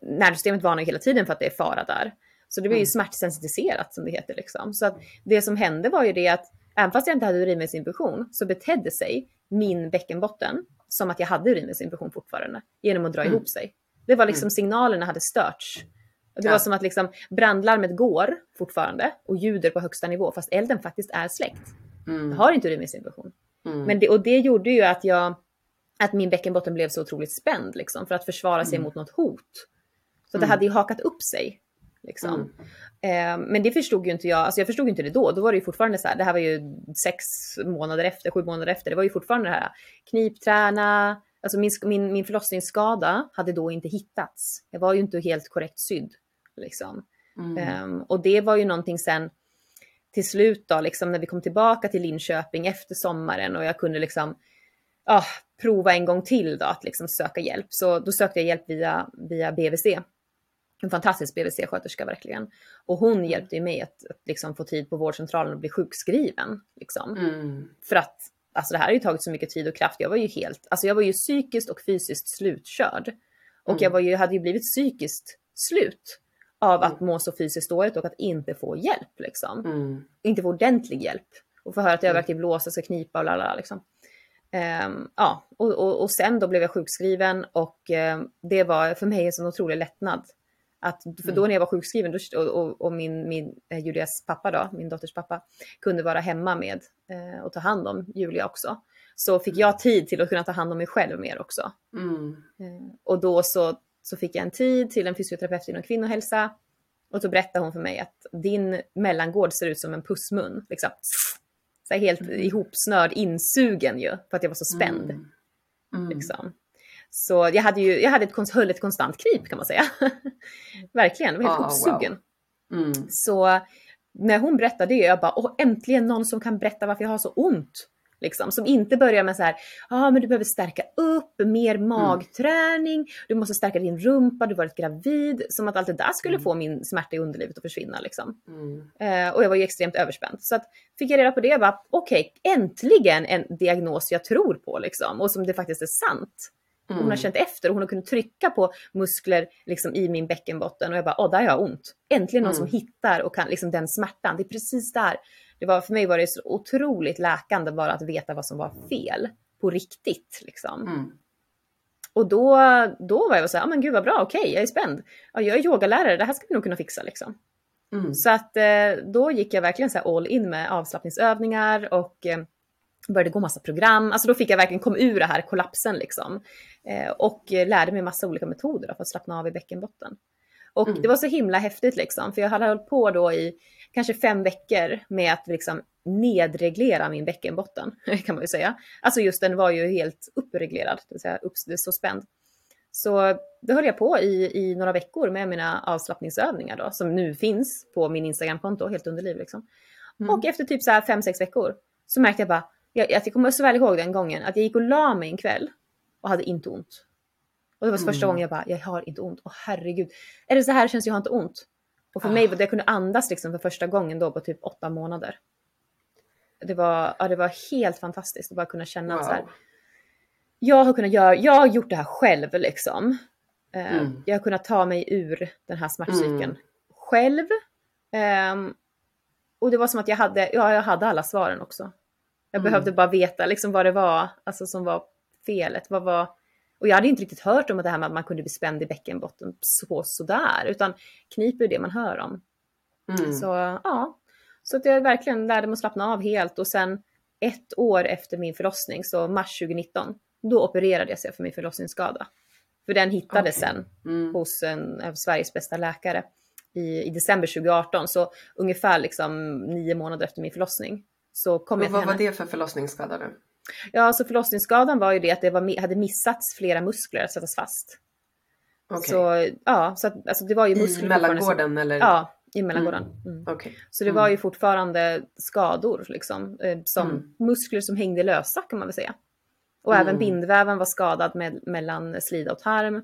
Speaker 1: nervsystemet varnar hela tiden för att det är fara där. Så det blir ju mm. smärtsensitiserat som det heter liksom. Så att det som hände var ju det att även fast jag inte hade urinvägsinfektion så betedde sig min bäckenbotten som att jag hade urinvägsinfektion fortfarande genom att dra mm. ihop sig. Det var liksom mm. signalerna hade störts. Det ja. var som att liksom brandlarmet går fortfarande och ljuder på högsta nivå fast elden faktiskt är släckt. Mm. Jag har inte urinvägsinfektion. Mm. Men det, och det gjorde ju att jag att min bäckenbotten blev så otroligt spänd liksom, för att försvara sig mm. mot något hot. Så det mm. hade ju hakat upp sig. Liksom. Mm. Eh, men det förstod ju inte jag, alltså jag förstod inte det då. Då var det ju fortfarande så här, det här var ju sex månader efter, sju månader efter. Det var ju fortfarande det här knipträna, alltså min, min, min förlossningsskada hade då inte hittats. Jag var ju inte helt korrekt sydd. Liksom. Mm. Eh, och det var ju någonting sen till slut då, liksom när vi kom tillbaka till Linköping efter sommaren och jag kunde liksom ah, prova en gång till då att liksom söka hjälp. Så då sökte jag hjälp via, via BVC en fantastisk BVC-sköterska verkligen. Och hon mm. hjälpte mig att, att liksom få tid på vårdcentralen och bli sjukskriven. Liksom. Mm. För att alltså det här har ju tagit så mycket tid och kraft. Jag var ju helt, alltså jag var ju psykiskt och fysiskt slutkörd. Och mm. jag var ju, hade ju blivit psykiskt slut av att mm. må så fysiskt dåligt och att inte få hjälp. Liksom. Mm. Inte få ordentlig hjälp. Och få höra att jag mm. verkligen blåsa, ska knipa och lalala. Liksom. Um, ja, och, och, och, sen då blev jag sjukskriven och um, det var för mig en sån otrolig lättnad att, för då mm. när jag var sjukskriven då, och, och, min, min eh, Julias pappa då, min dotters pappa, kunde vara hemma med eh, och ta hand om Julia också. Så fick jag tid till att kunna ta hand om mig själv mer också. Mm. Eh, och då så, så fick jag en tid till en fysioterapeut inom kvinnohälsa. Och så berättade hon för mig att din mellangård ser ut som en pussmun. Liksom. Så helt mm. ihopsnörd, insugen ju, för att jag var så spänd. Mm. Mm. Liksom. Så jag hade ju, jag hade ett, höll ett konstant kryp kan man säga. Verkligen, jag var helt oh, uppsugen. Wow. Mm. Så när hon berättade det, jag bara, åh äntligen någon som kan berätta varför jag har så ont. Liksom, som inte börjar med så här, ja ah, men du behöver stärka upp, mer mm. magträning, mm. du måste stärka din rumpa, du har varit gravid. Som att allt det där skulle mm. få min smärta i underlivet att försvinna. Liksom. Mm. Eh, och jag var ju extremt överspänd. Så att, fick jag reda på det, bara okej, okay, äntligen en diagnos jag tror på liksom, och som det faktiskt är sant. Mm. Hon har känt efter och hon har kunnat trycka på muskler liksom, i min bäckenbotten och jag bara, åh där har jag ont. Äntligen någon mm. som hittar och kan liksom den smärtan. Det är precis där. Det var, för mig var det så otroligt läkande bara att veta vad som var fel på riktigt. Liksom. Mm. Och då, då var jag så här, ah, men gud vad bra, okej, okay, jag är spänd. Ja, jag är yogalärare, det här ska vi nog kunna fixa liksom. Mm. Så att eh, då gick jag verkligen så all in med avslappningsövningar och eh, började gå massa program. Alltså då fick jag verkligen komma ur det här kollapsen liksom. Eh, och lärde mig massa olika metoder för att slappna av i bäckenbotten. Och mm. det var så himla häftigt liksom, för jag hade hållit på då i kanske fem veckor med att liksom nedreglera min bäckenbotten, kan man ju säga. Alltså just den var ju helt uppreglerad, det vill säga upp, så spänd. Så det höll jag på i, i några veckor med mina avslappningsövningar då, som nu finns på min Instagramkonto, helt under liv liksom. Mm. Och efter typ så här fem, sex veckor så märkte jag bara, jag, jag kommer så väl ihåg den gången, att jag gick och la mig en kväll och hade inte ont. Och det var mm. första gången jag bara, jag har inte ont. Åh herregud. Är det så här känns jag har inte ont? Och för ah. mig var det, jag kunde andas liksom för första gången då på typ åtta månader. Det var, ja, det var helt fantastiskt att bara kunna känna wow. så här. Jag har kunnat göra, jag har gjort det här själv liksom. Eh, mm. Jag har kunnat ta mig ur den här smärtcykeln mm. själv. Um, och det var som att jag hade, ja, jag hade alla svaren också. Jag mm. behövde bara veta liksom vad det var alltså, som var felet. Vad var, och jag hade inte riktigt hört om det här med att man kunde bli spänd i bäckenbotten så sådär, utan knip är det man hör om. Mm. Så ja, så att jag verkligen lärde mig att slappna av helt och sen ett år efter min förlossning, så mars 2019, då opererades jag för min förlossningsskada. För den hittades okay. sen mm. hos en av Sveriges bästa läkare i, i december 2018, så ungefär liksom nio månader efter min förlossning. Så kom
Speaker 2: jag vad var det för förlossningsskada då?
Speaker 1: Ja, alltså förlossningsskadan var ju det att det var, hade missats flera muskler att sättas fast. Okay. Så ja, så att, alltså det var ju
Speaker 2: muskler. I mellangården som, eller?
Speaker 1: Ja, i mellangården. Mm. mm. Okay. Så det var ju fortfarande skador liksom, eh, som mm. muskler som hängde lösa kan man väl säga. Och även mm. bindväven var skadad med, mellan slida och tarm,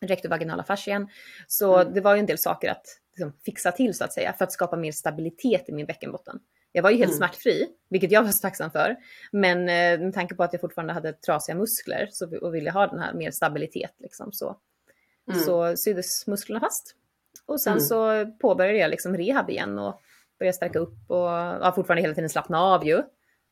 Speaker 1: rektovaginala fascian. Så mm. det var ju en del saker att liksom, fixa till så att säga för att skapa mer stabilitet i min bäckenbotten. Jag var ju helt mm. smärtfri, vilket jag var så tacksam för. Men eh, med tanke på att jag fortfarande hade trasiga muskler så, och ville ha den här mer stabilitet liksom, så, mm. så syddes musklerna fast. Och sen mm. så påbörjade jag liksom rehab igen och började stärka upp och ja, fortfarande hela tiden slappna av ju.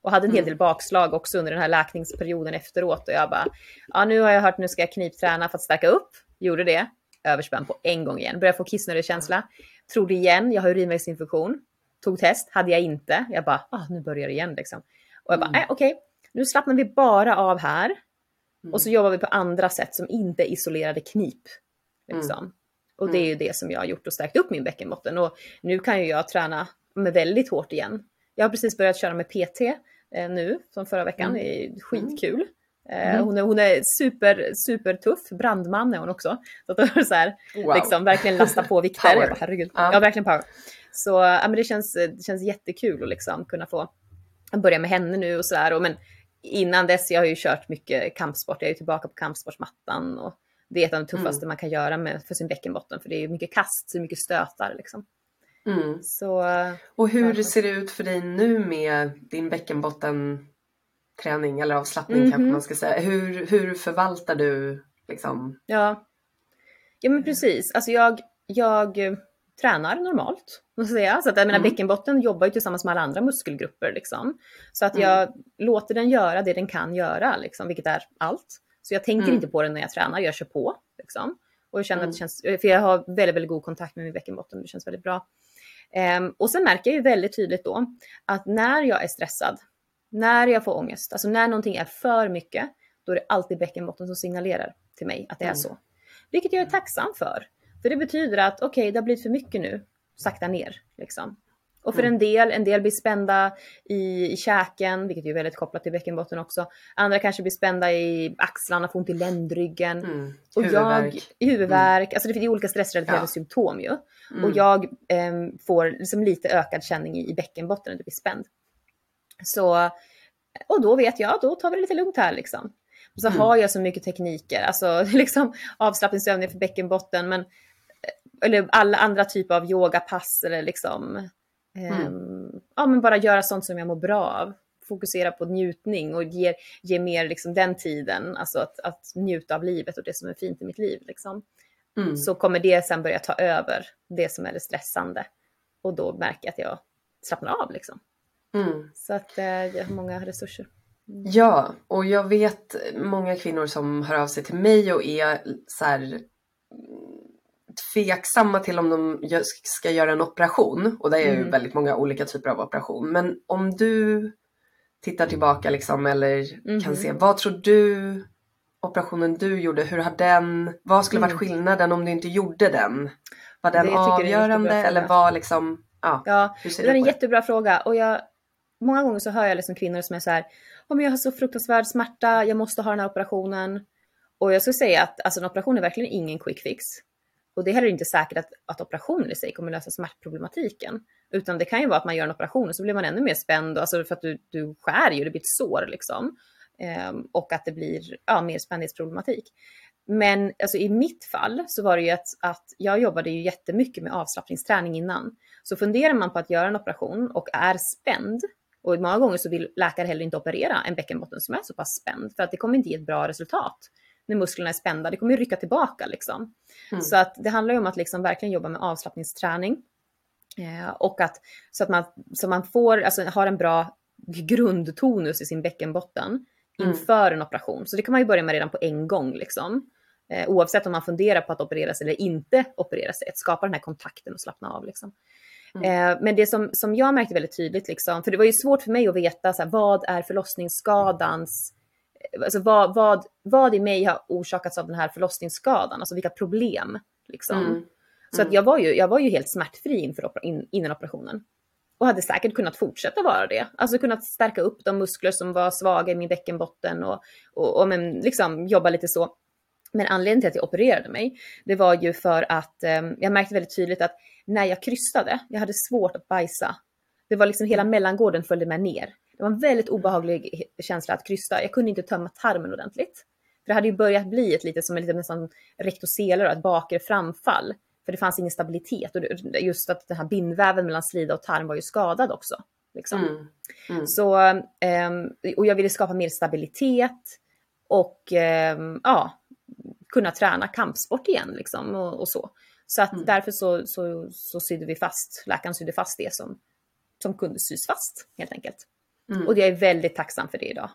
Speaker 1: Och hade en hel mm. del bakslag också under den här läkningsperioden efteråt. Och jag bara, ja nu har jag hört nu ska jag knipträna för att stärka upp. Gjorde det. Överspänd på en gång igen. Började få kissnödig känsla. Trodde igen, jag har urinvägsinfektion tog test, hade jag inte. Jag bara, ah, nu börjar det igen liksom. Och jag bara, mm. äh, okej, okay. nu slappnar vi bara av här. Mm. Och så jobbar vi på andra sätt som inte är isolerade knip. Liksom. Mm. Och det är ju det som jag har gjort och stärkt upp min bäckenbotten. Och nu kan ju jag träna med väldigt hårt igen. Jag har precis börjat köra med PT eh, nu, som förra veckan. Mm. Det är skitkul. Eh, mm. Hon, är, hon är super, super tuff, brandman är hon också. Så att det så här, wow. liksom, verkligen lasta på vikter. Power. herregud. Ja. ja, verkligen power. Så ja, men det, känns, det känns jättekul att liksom kunna få börja med henne nu och sådär. Men innan dess, jag har ju kört mycket kampsport. Jag är tillbaka på kampsportsmattan och det är ett av de tuffaste mm. man kan göra med, för sin bäckenbotten. För det är mycket kast, så mycket stötar liksom.
Speaker 2: Mm. Så, och hur ja. ser det ut för dig nu med din bäckenbotten träning eller avslappning mm -hmm. kanske man ska säga. Hur, hur förvaltar du liksom?
Speaker 1: Ja, ja men precis. Alltså jag, jag tränar normalt. Säga. Så att jag menar, mm. bäckenbotten jobbar ju tillsammans med alla andra muskelgrupper. Liksom. Så att jag mm. låter den göra det den kan göra, liksom, vilket är allt. Så jag tänker mm. inte på det när jag tränar, jag kör på. Liksom. Och jag känner att det mm. känns, för jag har väldigt, väldigt god kontakt med min bäckenbotten, det känns väldigt bra. Um, och sen märker jag ju väldigt tydligt då att när jag är stressad, när jag får ångest, alltså när någonting är för mycket, då är det alltid bäckenbotten som signalerar till mig att det är mm. så. Vilket jag är tacksam för. För det betyder att okej, okay, det har blivit för mycket nu. Sakta ner liksom. Och för mm. en del, en del blir spända i, i käken, vilket är väldigt kopplat till bäckenbotten också. Andra kanske blir spända i axlarna, får ont i ländryggen. Mm. Och huvudvärk. jag, huvudvärk. Mm. Alltså det finns olika stressrelaterade ja. symptom ju. Mm. Och jag eh, får liksom lite ökad känning i, i bäckenbotten när det blir spänd. Så Och då vet jag, då tar vi det lite lugnt här liksom. Och så mm. har jag så mycket tekniker, alltså liksom avslappningsövningar för bäckenbotten, men eller alla andra typer av yogapass eller liksom, mm. um, ja men bara göra sånt som jag mår bra av. Fokusera på njutning och ge, ge mer liksom den tiden, alltså att, att njuta av livet och det som är fint i mitt liv. Liksom. Mm. Så kommer det sen börja ta över det som är det stressande. Och då märker jag att jag slappnar av liksom. Mm. Så att eh, jag har många resurser.
Speaker 2: Mm. Ja, och jag vet många kvinnor som hör av sig till mig och är så här tveksamma till om de ska göra en operation. Och det är ju mm. väldigt många olika typer av operation. Men om du tittar tillbaka liksom eller mm. kan se, vad tror du operationen du gjorde, hur har den, vad skulle varit mm. skillnaden om du inte gjorde den? Var den avgörande eller var liksom, ja.
Speaker 1: Ja, det är en jättebra fråga och jag, många gånger så hör jag liksom kvinnor som är så här, om jag har så fruktansvärd smärta, jag måste ha den här operationen. Och jag skulle säga att alltså, en operation är verkligen ingen quick fix. Och det är heller inte säkert att, att operationen i sig kommer lösa smärtproblematiken. Utan det kan ju vara att man gör en operation och så blir man ännu mer spänd, alltså för att du, du skär ju, det blir ett sår liksom. Ehm, och att det blir ja, mer spändhetsproblematik. Men alltså, i mitt fall så var det ju att, att jag jobbade ju jättemycket med avslappningsträning innan. Så funderar man på att göra en operation och är spänd, och många gånger så vill läkare heller inte operera en bäckenbotten som är så pass spänd, för att det kommer inte ge ett bra resultat när musklerna är spända. Det kommer ju rycka tillbaka liksom. Mm. Så att det handlar ju om att liksom verkligen jobba med avslappningsträning. Eh, och att så att man, så man får, alltså har en bra grundtonus i sin bäckenbotten mm. inför en operation. Så det kan man ju börja med redan på en gång liksom. Eh, oavsett om man funderar på att operera sig eller inte operera sig. Att skapa den här kontakten och slappna av liksom. Mm. Eh, men det som, som jag märkte väldigt tydligt, liksom, för det var ju svårt för mig att veta så här, vad är förlossningsskadans alltså vad, vad, vad i mig har orsakats av den här förlossningsskadan, alltså vilka problem. Liksom. Mm. Så att mm. jag, var ju, jag var ju helt smärtfri inför, in, innan operationen. Och hade säkert kunnat fortsätta vara det. Alltså kunnat stärka upp de muskler som var svaga i min bäckenbotten och, och, och men, liksom jobba lite så. Men anledningen till att jag opererade mig, det var ju för att eh, jag märkte väldigt tydligt att när jag krystade, jag hade svårt att bajsa. Det var liksom hela mellangården följde med ner. Det var en väldigt obehaglig känsla att krysta. Jag kunde inte tömma tarmen ordentligt. För det hade ju börjat bli ett lite som en lite nästan rektoseler ett bakre framfall. För det fanns ingen stabilitet och just att den här bindväven mellan slida och tarm var ju skadad också. Liksom. Mm. Mm. Så, um, och jag ville skapa mer stabilitet och um, ja, kunna träna kampsport igen liksom och, och så. Så att mm. därför så, så, så sydde vi fast, läkaren sydde fast det som, som kunde sys fast helt enkelt. Mm. Och jag är väldigt tacksam för det idag.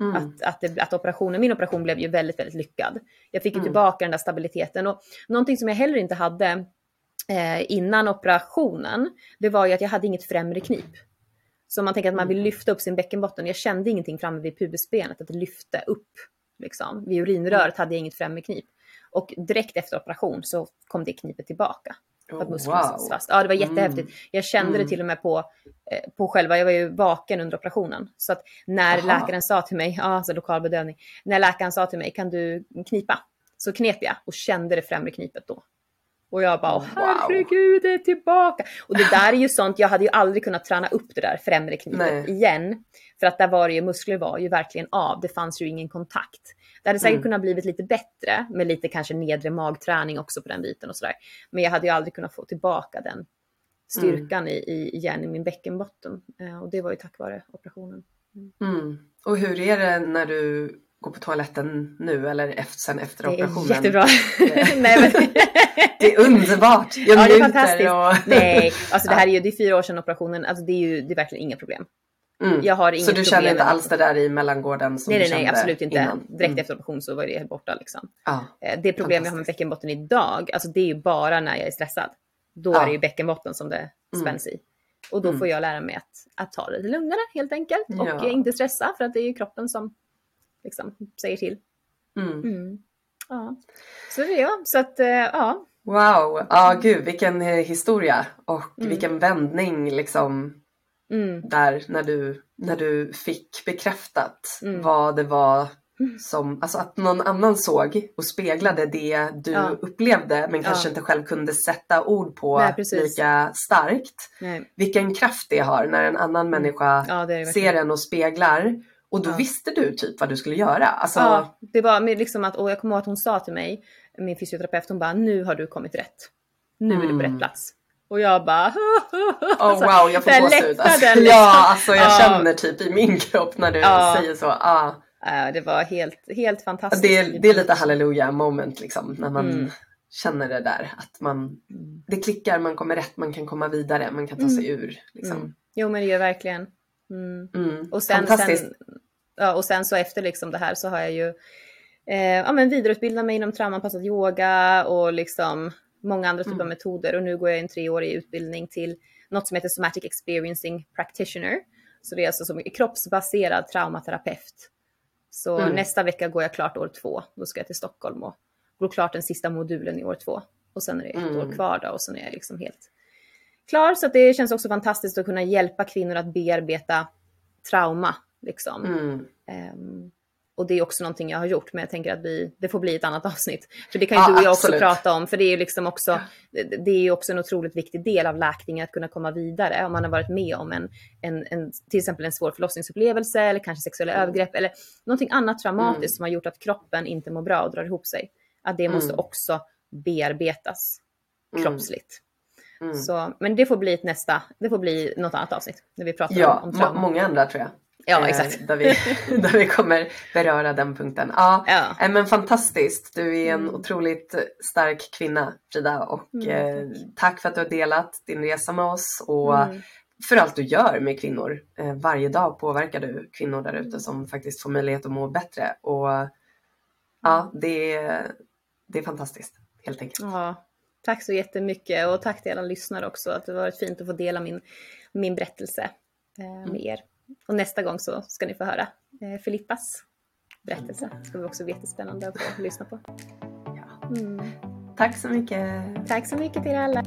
Speaker 1: Mm. Att, att, det, att, operationen, min operation blev ju väldigt, väldigt lyckad. Jag fick ju mm. tillbaka den där stabiliteten och någonting som jag heller inte hade eh, innan operationen, det var ju att jag hade inget främre knip. Så man tänker att man vill mm. lyfta upp sin bäckenbotten, jag kände ingenting framme vid pubisbenet, att det lyfte upp. Liksom. Vid urinröret hade jag inget främre knip. Och direkt efter operation så kom det knipet tillbaka. För att musklerna oh, wow. fast. Ja, det var jättehäftigt. Mm. Jag kände mm. det till och med på, eh, på själva, jag var ju vaken under operationen. Så att när Aha. läkaren sa till mig, ja, alltså lokal bedövning, när läkaren sa till mig, kan du knipa? Så knep jag och kände det främre knipet då. Och jag bara, wow. herregud, det är tillbaka. Och det där är ju sånt, jag hade ju aldrig kunnat träna upp det där främre knipet Nej. igen. För att där var det ju, muskler var ju verkligen av, det fanns ju ingen kontakt. Det hade säkert mm. kunnat blivit lite bättre med lite kanske nedre magträning också på den biten och sådär. Men jag hade ju aldrig kunnat få tillbaka den styrkan mm. i, i, igen i min bäckenbotten. Eh, och det var ju tack vare operationen.
Speaker 2: Mm. mm. Och hur är det när du går på toaletten nu eller efter, sen efter operationen?
Speaker 1: Det är jättebra. Nej, men...
Speaker 2: det är underbart!
Speaker 1: Jag ja, det är fantastiskt. Och... Nej, alltså det här är ju det är fyra år sedan operationen. Alltså det är ju det är verkligen inga problem.
Speaker 2: Mm. Jag har inget så du känner inte alls det där i mellangården som
Speaker 1: nej,
Speaker 2: nej,
Speaker 1: du
Speaker 2: Nej,
Speaker 1: absolut inte.
Speaker 2: Innan.
Speaker 1: Direkt mm. efter operation så var det helt borta. Liksom. Ah, det problem jag har med bäckenbotten idag, alltså det är ju bara när jag är stressad. Då ah. är det ju bäckenbotten som det mm. spänns mm. i. Och då mm. får jag lära mig att, att ta det lite lugnare helt enkelt. Ja. Och inte stressa för att det är ju kroppen som liksom, säger till. Mm. Ja. Så det är jag. Så att, eh, ja.
Speaker 2: Wow, ja gud vilken eh, historia och vilken vändning liksom Mm. Där när du, när du fick bekräftat mm. vad det var mm. som, alltså att någon annan såg och speglade det du ja. upplevde men kanske ja. inte själv kunde sätta ord på Nej, lika starkt. Nej. Vilken kraft det har när en annan mm. människa ja, det det ser en och speglar Och då visste du typ vad du skulle göra. Alltså,
Speaker 1: Ja, det var liksom att, och jag kommer ihåg att hon sa till mig, min fysioterapeut, hon bara nu har du kommit rätt. Nu är du på
Speaker 2: Mm.
Speaker 1: rätt plats. Och jag bara
Speaker 2: Oh wow, jag får gåshud. Alltså, ja, alltså jag
Speaker 1: Ja.
Speaker 2: känner typ i min kropp när du
Speaker 1: Ja.
Speaker 2: säger så. Ah,
Speaker 1: Ja, det var helt, helt fantastiskt.
Speaker 2: det, är, det är lite halleluja moment liksom när man
Speaker 1: Mm.
Speaker 2: känner det där. Att man,
Speaker 1: Mm.
Speaker 2: det klickar, man kommer rätt, man kan komma vidare, man kan ta sig ur. Liksom.
Speaker 1: Mm. Jo men det gör verkligen. Mm.
Speaker 2: Mm.
Speaker 1: Och sen,
Speaker 2: Fantastiskt.
Speaker 1: sen, ja, och sen så efter liksom det här så har jag ju eh, ja, men vidareutbildat mig inom traumanpassad yoga och liksom många andra typer av
Speaker 2: Mm.
Speaker 1: metoder. Och nu går jag en treårig utbildning till något som heter Somatic Experiencing Practitioner. Så det är alltså som kroppsbaserad traumaterapeut. Så
Speaker 2: Mm.
Speaker 1: nästa vecka går jag klart år två. Då ska jag till Stockholm och går klart den sista modulen i år två. Och sen är det ett
Speaker 2: Mm.
Speaker 1: år kvar då och sen är jag liksom helt klar. Så det känns också fantastiskt att kunna hjälpa kvinnor att bearbeta trauma. Liksom.
Speaker 2: Mm.
Speaker 1: Ehm, och det är också någonting jag har gjort, men jag tänker att vi, det får bli ett annat avsnitt. För det kan ju
Speaker 2: Ja,
Speaker 1: du och jag också prata om, för det är ju liksom också, det, är också en otroligt viktig del av läkningen att kunna komma vidare om man har varit med om en, en, en till exempel en svår förlossningsupplevelse eller kanske sexuella
Speaker 2: Mm.
Speaker 1: övergrepp eller någonting annat traumatiskt
Speaker 2: Mm.
Speaker 1: som har gjort att kroppen inte mår bra och drar ihop sig. Att det måste
Speaker 2: Mm.
Speaker 1: också bearbetas
Speaker 2: Mm.
Speaker 1: kroppsligt.
Speaker 2: Mm.
Speaker 1: Så, men det får bli ett nästa, det får bli något annat avsnitt när vi pratar
Speaker 2: Ja,
Speaker 1: om, om trauma.
Speaker 2: många andra tror jag.
Speaker 1: Ja,
Speaker 2: Eh,
Speaker 1: exakt.
Speaker 2: Där vi, där vi kommer beröra den punkten. Ja,
Speaker 1: Ja.
Speaker 2: eh, men fantastiskt. Du är en
Speaker 1: Mm.
Speaker 2: otroligt stark kvinna Frida och
Speaker 1: Mm,
Speaker 2: eh, tack för att du har delat din resa med oss och
Speaker 1: Mm.
Speaker 2: för allt du gör med kvinnor. Eh, varje dag påverkar du kvinnor där ute som faktiskt får möjlighet att må bättre och ja, det är, det är fantastiskt helt enkelt.
Speaker 1: Ja, tack så jättemycket och tack till alla lyssnare också. Att det varit fint att få dela min, min berättelse eh, med er. Och nästa gång så ska ni få höra eh, Filippas berättelse. Det ska bli också jättespännande att få lyssna på.
Speaker 2: Ja.
Speaker 1: Mm.
Speaker 2: Tack så mycket.
Speaker 1: Tack så mycket till er alla.